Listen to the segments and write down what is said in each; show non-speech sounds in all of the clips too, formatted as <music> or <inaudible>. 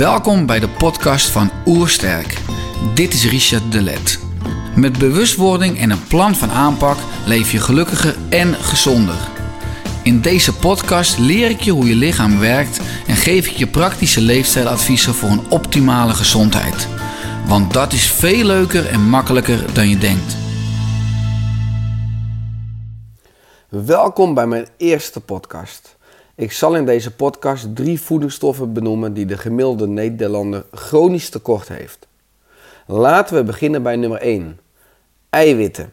Welkom bij de podcast van Oersterk. Dit is Richard Delet. Met bewustwording en een plan van aanpak leef je gelukkiger en gezonder. In deze podcast leer ik je hoe je lichaam werkt en geef ik je praktische leefstijladviezen voor een optimale gezondheid. Want dat is veel leuker en makkelijker dan je denkt. Welkom bij mijn eerste podcast. Ik zal in deze podcast drie voedingsstoffen benoemen die de gemiddelde Nederlander chronisch tekort heeft. Laten we beginnen bij nummer 1. Eiwitten.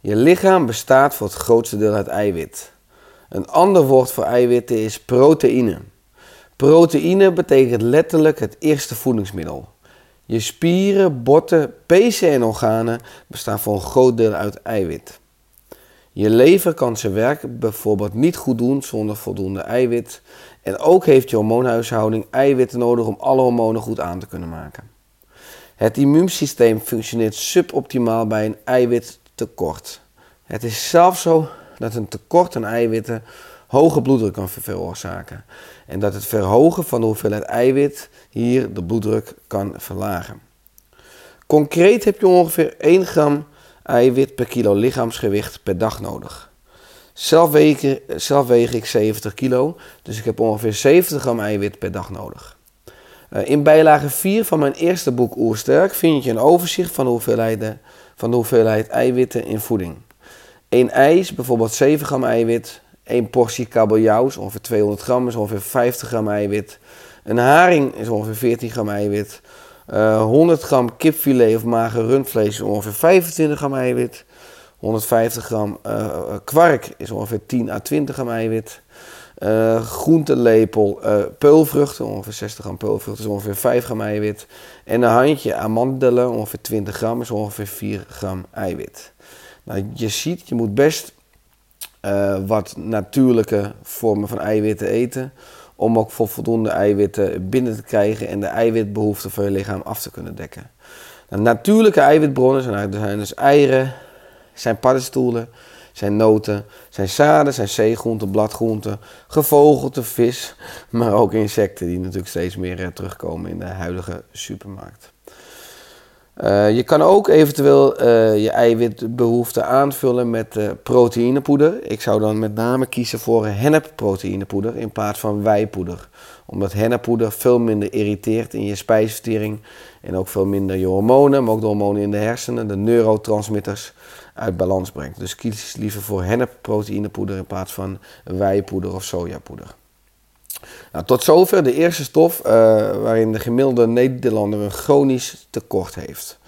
Je lichaam bestaat voor het grootste deel uit eiwit. Een ander woord voor eiwitten is proteïne. Proteïne betekent letterlijk het eerste voedingsmiddel. Je spieren, botten, pezen en organen bestaan voor een groot deel uit eiwit. Je lever kan zijn werk bijvoorbeeld niet goed doen zonder voldoende eiwit. En ook heeft je hormoonhuishouding eiwitten nodig om alle hormonen goed aan te kunnen maken. Het immuunsysteem functioneert suboptimaal bij een eiwittekort. Het is zelfs zo dat een tekort aan eiwitten hoge bloeddruk kan veroorzaken. En dat het verhogen van de hoeveelheid eiwit hier de bloeddruk kan verlagen. Concreet heb je ongeveer 1 gram eiwit per kilo lichaamsgewicht per dag nodig. Zelf weeg, ik 70 kilo, dus ik heb ongeveer 70 gram eiwit per dag nodig. Eh, in bijlage 4 van mijn eerste boek Oersterk vind je een overzicht van de hoeveelheid, van hoeveelheid eiwitten in voeding. Een ei bijvoorbeeld 7 gram eiwit, een portie kabeljauw is ongeveer 200 gram, is ongeveer 50 gram eiwit. Een haring is ongeveer 14 gram eiwit. 100 eh, gram kipfilet of mager rundvlees is ongeveer 25 gram eiwit. 150 gram uh, kwark is ongeveer 10 à 20 gram eiwit. Uh, groentelepel peulvruchten, ongeveer 60 gram peulvruchten, is ongeveer 5 gram eiwit. En een handje amandelen, ongeveer 20 gram, is ongeveer 4 gram eiwit. Nou, je ziet, je moet best wat natuurlijke vormen van eiwitten eten om ook voor voldoende eiwitten binnen te krijgen en de eiwitbehoeften van je lichaam af te kunnen dekken. Natuurlijke eiwitbronnen zijn, zijn dus eieren, zijn paddenstoelen, zijn noten, zijn zaden, zijn zeegroenten, bladgroenten, gevogelte, vis, maar ook insecten die natuurlijk steeds meer eh, terugkomen in de huidige supermarkt. Uh, je kan ook eventueel uh, je eiwitbehoefte aanvullen met uh, proteïnepoeder. Ik zou dan met name kiezen voor hennepproteïnepoeder in plaats van wijpoeder. Omdat henneppoeder veel minder irriteert in je spijsvertering en ook veel minder je hormonen, maar ook de hormonen in de hersenen, de neurotransmitters, uit balans brengt. Dus kies liever voor hennepproteïnepoeder in plaats van wijpoeder of sojapoeder. Nou, tot zover de eerste stof uh, waarin de gemiddelde Nederlander een chronisch tekort heeft.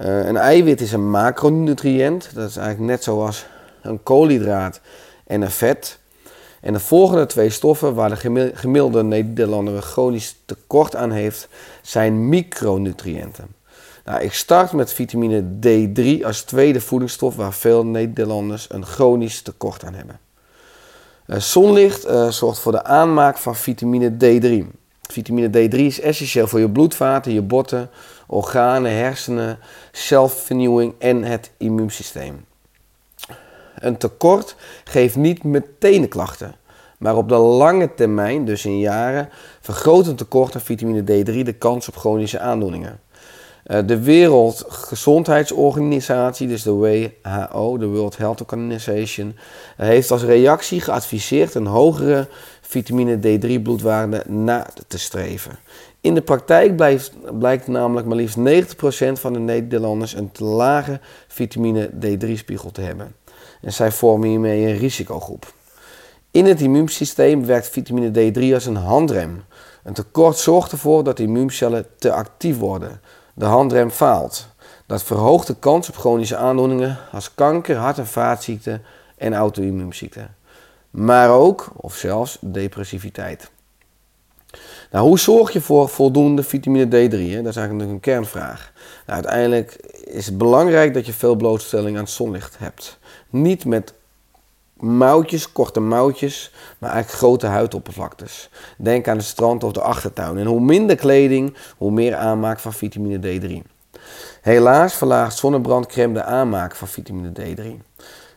Uh, een eiwit is een macronutriënt. Dat is eigenlijk net zoals een koolhydraat en een vet. En de volgende twee stoffen waar de gemiddelde Nederlander een chronisch tekort aan heeft, zijn micronutriënten. Nou, ik start met vitamine D3 als tweede voedingsstof waar veel Nederlanders een chronisch tekort aan hebben. Uh, zonlicht uh, zorgt voor de aanmaak van vitamine D3. Vitamine D3 is essentieel voor je bloedvaten, je botten, organen, hersenen, zelfvernieuwing en het immuunsysteem. Een tekort geeft niet meteen klachten, maar op de lange termijn, dus in jaren, vergroot een tekort aan vitamine D3 de kans op chronische aandoeningen. Eh, de Wereldgezondheidsorganisatie, dus de WHO, de World Health Organization, eh, heeft als reactie geadviseerd een hogere vitamine D3 bloedwaarde na te streven. In de praktijk blijft, blijkt namelijk maar liefst 90% van de Nederlanders een te lage vitamine D3-spiegel te hebben. En zij vormen hiermee een risicogroep. In het immuunsysteem werkt vitamine D3 als een handrem. Een tekort zorgt ervoor dat immuuncellen te actief worden de handrem faalt. Dat verhoogt de kans op chronische aandoeningen als kanker, hart- en vaatziekten en auto-immuunziekten. Maar ook, of zelfs, depressiviteit. Nou, hoe zorg je voor voldoende vitamine D3? Hè? Dat is eigenlijk een kernvraag. Nou, uiteindelijk is het belangrijk dat je veel blootstelling aan zonlicht hebt. Niet met mouwtjes, korte mouwtjes, maar eigenlijk grote huidoppervlaktes. Denk aan het strand of de achtertuin. En hoe minder kleding, hoe meer aanmaak van vitamine D3. Helaas verlaagt zonnebrandcrème de aanmaak van vitamine D3.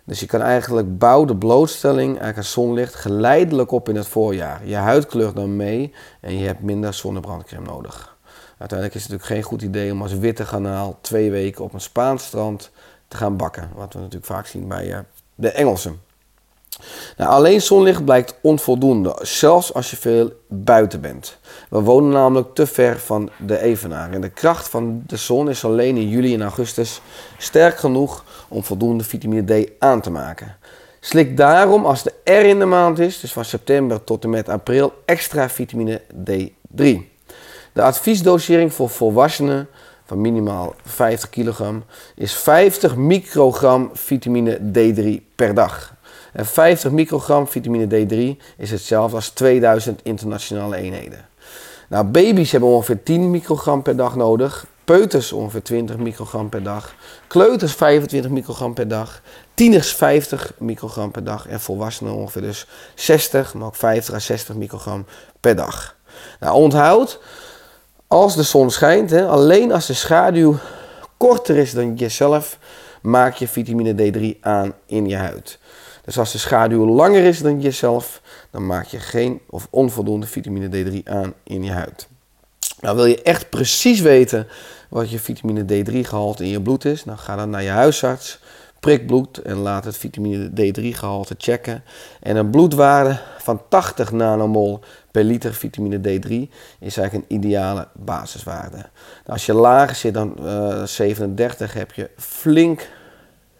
Dus je kan eigenlijk bouw de blootstelling eigenlijk aan zonlicht geleidelijk op in het voorjaar. Je huid kleurt dan mee en je hebt minder zonnebrandcrème nodig. Uiteindelijk is het natuurlijk geen goed idee om als witte garnaal twee weken op een Spaans strand te gaan bakken. Wat we natuurlijk vaak zien bij uh, de Engelsen. Nou, alleen zonlicht blijkt onvoldoende, zelfs als je veel buiten bent. We wonen namelijk te ver van de evenaar en de kracht van de zon is alleen in juli en augustus sterk genoeg om voldoende vitamine D aan te maken. Slik daarom als de R in de maand is, dus van september tot en met april, extra vitamine D3. De adviesdosering voor volwassenen van minimaal 50 kilogram is 50 microgram vitamine D3 per dag. En 50 microgram vitamine D3 is hetzelfde als 2000 internationale eenheden. Nou, baby's hebben ongeveer 10 microgram per dag nodig. Peuters ongeveer 20 microgram per dag. Kleuters 25 microgram per dag. Tieners 50 microgram per dag. En volwassenen ongeveer dus 60, maar ook 50 à 60 microgram per dag. Nou, onthoud, als de zon schijnt, hè, alleen als de schaduw korter is dan jezelf, maak je vitamine D3 aan in je huid. Dus als de schaduw langer is dan jezelf, dan maak je geen of onvoldoende vitamine D3 aan in je huid. Nou, wil je echt precies weten wat je vitamine D3 gehalte in je bloed is, dan ga dan naar je huisarts, prik bloed en laat het vitamine D3 gehalte checken. En een bloedwaarde van 80 nanomol per liter vitamine D3 is eigenlijk een ideale basiswaarde. Nou, als je lager zit dan uh, 37 heb je flink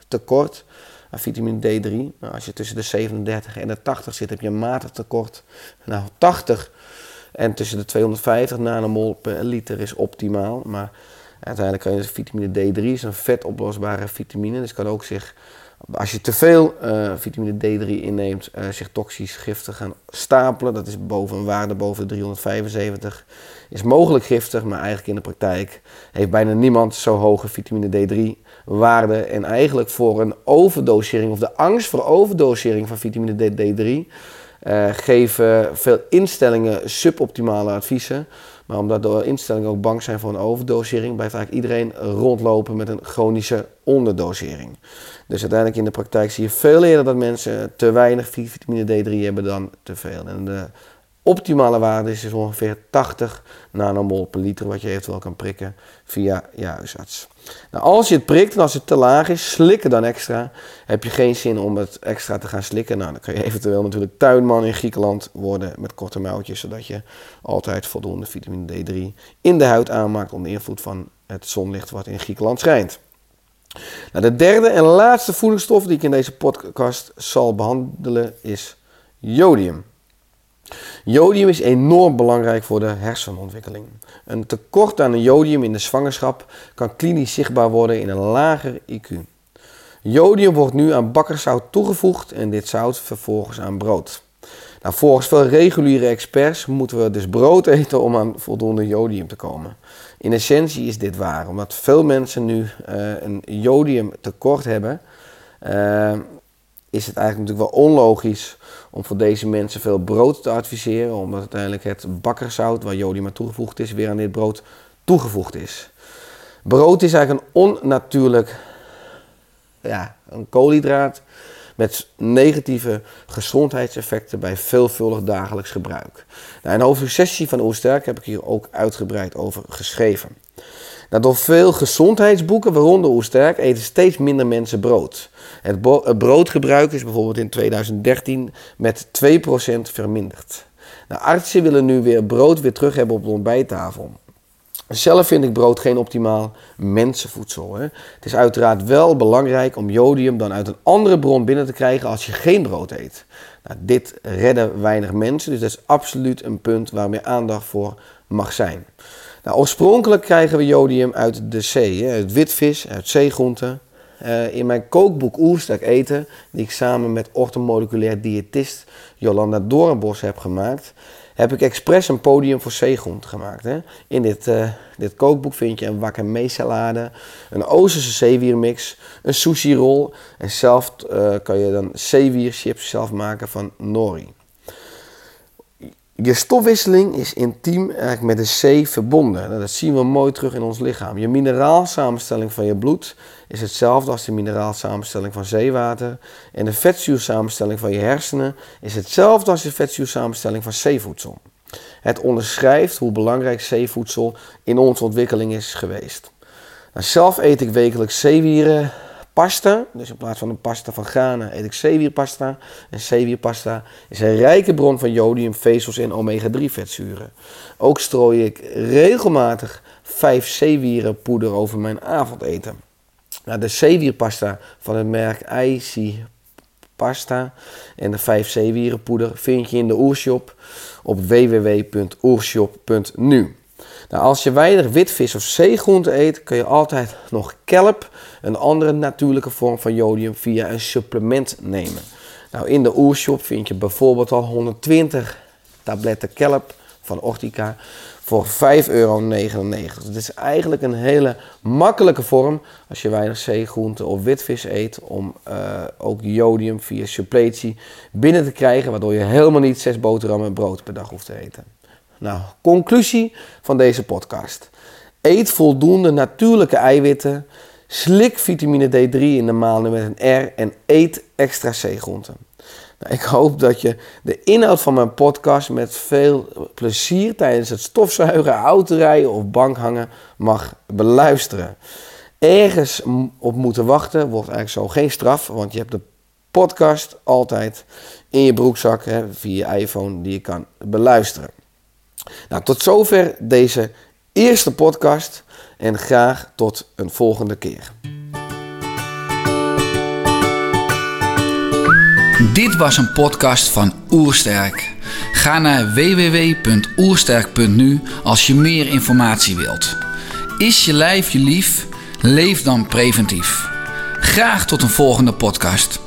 tekort aan vitamine D3. Nou, als je tussen de 37 en de 80 zit, heb je een matig tekort. Nou, 80 en tussen de 250 nanomol per liter is optimaal. Maar uiteindelijk kan je vitamine D3 is een vetoplosbare vitamine. Dus kan ook zich, als je te veel uh, vitamine D3 inneemt, uh, zich toxisch giftig gaan stapelen. Dat is boven een waarde boven de 375. Is mogelijk giftig, maar eigenlijk in de praktijk heeft bijna niemand zo hoge vitamine D3 waarde. En eigenlijk voor een overdosering of de angst voor overdosering van vitamine D3 uh, geven veel instellingen suboptimale adviezen. Maar omdat de instellingen ook bang zijn voor een overdosering, blijft eigenlijk iedereen rondlopen met een chronische onderdosering. Dus uiteindelijk in de praktijk zie je veel eerder dat mensen te weinig vitamine D3 hebben dan te veel. En de optimale waarde is ongeveer 80 nanomol per liter, wat je eventueel kan prikken via je huisarts. Nou, als je het prikt en als het te laag is, slikken dan extra. Heb je geen zin om het extra te gaan slikken, nou, dan kan je eventueel natuurlijk tuinman in Griekenland worden met korte mouwtjes, zodat je altijd voldoende vitamine D3 in de huid aanmaakt onder invloed van het zonlicht wat in Griekenland schijnt. Nou, de derde en laatste voedingsstof die ik in deze podcast zal behandelen is jodium. Jodium is enorm belangrijk voor de hersenontwikkeling. Een tekort aan jodium in de zwangerschap kan klinisch zichtbaar worden in een lager IQ. Jodium wordt nu aan bakkerszout toegevoegd en dit zout vervolgens aan brood. Nou, volgens veel reguliere experts moeten we dus brood <laughs> eten om aan voldoende jodium te komen. In essentie is dit waar, omdat veel mensen nu uh, een jodiumtekort hebben, uh, is het eigenlijk natuurlijk wel onlogisch om voor deze mensen veel brood te adviseren, omdat uiteindelijk het bakkerzout waar jodium aan toegevoegd is, weer aan dit brood toegevoegd is. Brood is eigenlijk een onnatuurlijk ja, een koolhydraat met negatieve gezondheidseffecten bij veelvuldig dagelijks gebruik. Nou, in de hoofdstuk van Oersterk heb ik hier ook uitgebreid over geschreven. Nou, door veel gezondheidsboeken, waaronder Oersterk, eten steeds minder mensen brood. Het, broodgebruik is bijvoorbeeld in 2013 met 2% verminderd. Nou, artsen willen nu weer brood weer terug hebben op de ontbijttafel. Zelf vind ik brood geen optimaal mensenvoedsel. Het is uiteraard wel belangrijk om jodium dan uit een andere bron binnen te krijgen als je geen brood eet. Nou, dit redden weinig mensen, dus dat is absoluut een punt waar meer aandacht voor mag zijn. Nou, oorspronkelijk krijgen we jodium uit de zee, hè, uit witvis, uit zeegroenten. Uh, in mijn kookboek Oerstek eten, die ik samen met orthomoleculair diëtist Jolanda Doornbos heb gemaakt, heb ik expres een podium voor zeegroenten gemaakt. Hè. In dit, uh, dit kookboek vind je een wakame salade, een Oosterse zeewiermix, een sushi roll en zelf uh, kan je dan zeewierchips zelf maken van nori. Je stofwisseling is intiem eigenlijk met de C verbonden. Nou, dat zien we mooi terug in ons lichaam. Je mineraalsamenstelling van je bloed is hetzelfde als de mineraalsamenstelling van zeewater. En de vetzuursamenstelling van je hersenen is hetzelfde als de vetzuursamenstelling van zeevoedsel. Het onderschrijft hoe belangrijk zeevoedsel in onze ontwikkeling is geweest. Nou, zelf eet ik wekelijks zeewieren, pasta. Dus in plaats van een pasta van granen eet ik zeewierpasta. En zeewierpasta is een rijke bron van jodium, vezels en omega-3 vetzuren. Ook strooi ik regelmatig 5 zeewierenpoeder over mijn avondeten. Nou, de zeewierpasta van het merk IC Pasta en de 5 zeewierenpoeder vind je in de oershop op www.oershop.nu. Nou, als je weinig witvis of zeegroente eet, kun je altijd nog kelp, een andere natuurlijke vorm van jodium, via een supplement nemen. Nou, in de oershop vind je bijvoorbeeld al 120 tabletten kelp van Ortica voor 5,99 euro. Het is eigenlijk een hele makkelijke vorm als je weinig zeegroente of witvis eet om uh, ook jodium via suppletie binnen te krijgen, waardoor je helemaal niet 6 boterhammen brood per dag hoeft te eten. Nou, conclusie van deze podcast. Eet voldoende natuurlijke eiwitten. Slik vitamine D3 in de maaltijd met een R en eet extra zeegroenten. Nou, ik hoop dat je de inhoud van mijn podcast met veel plezier tijdens het stofzuigen, autorijden of bankhangen mag beluisteren. Ergens op moeten wachten wordt eigenlijk zo geen straf, want je hebt de podcast altijd in je broekzak hè, via je iPhone die je kan beluisteren. Nou, tot zover deze eerste podcast en graag tot een volgende keer. Dit was een podcast van Oersterk. Ga naar www.oersterk.nu als je meer informatie wilt. Is je lijf je lief? Leef dan preventief. Graag tot een volgende podcast.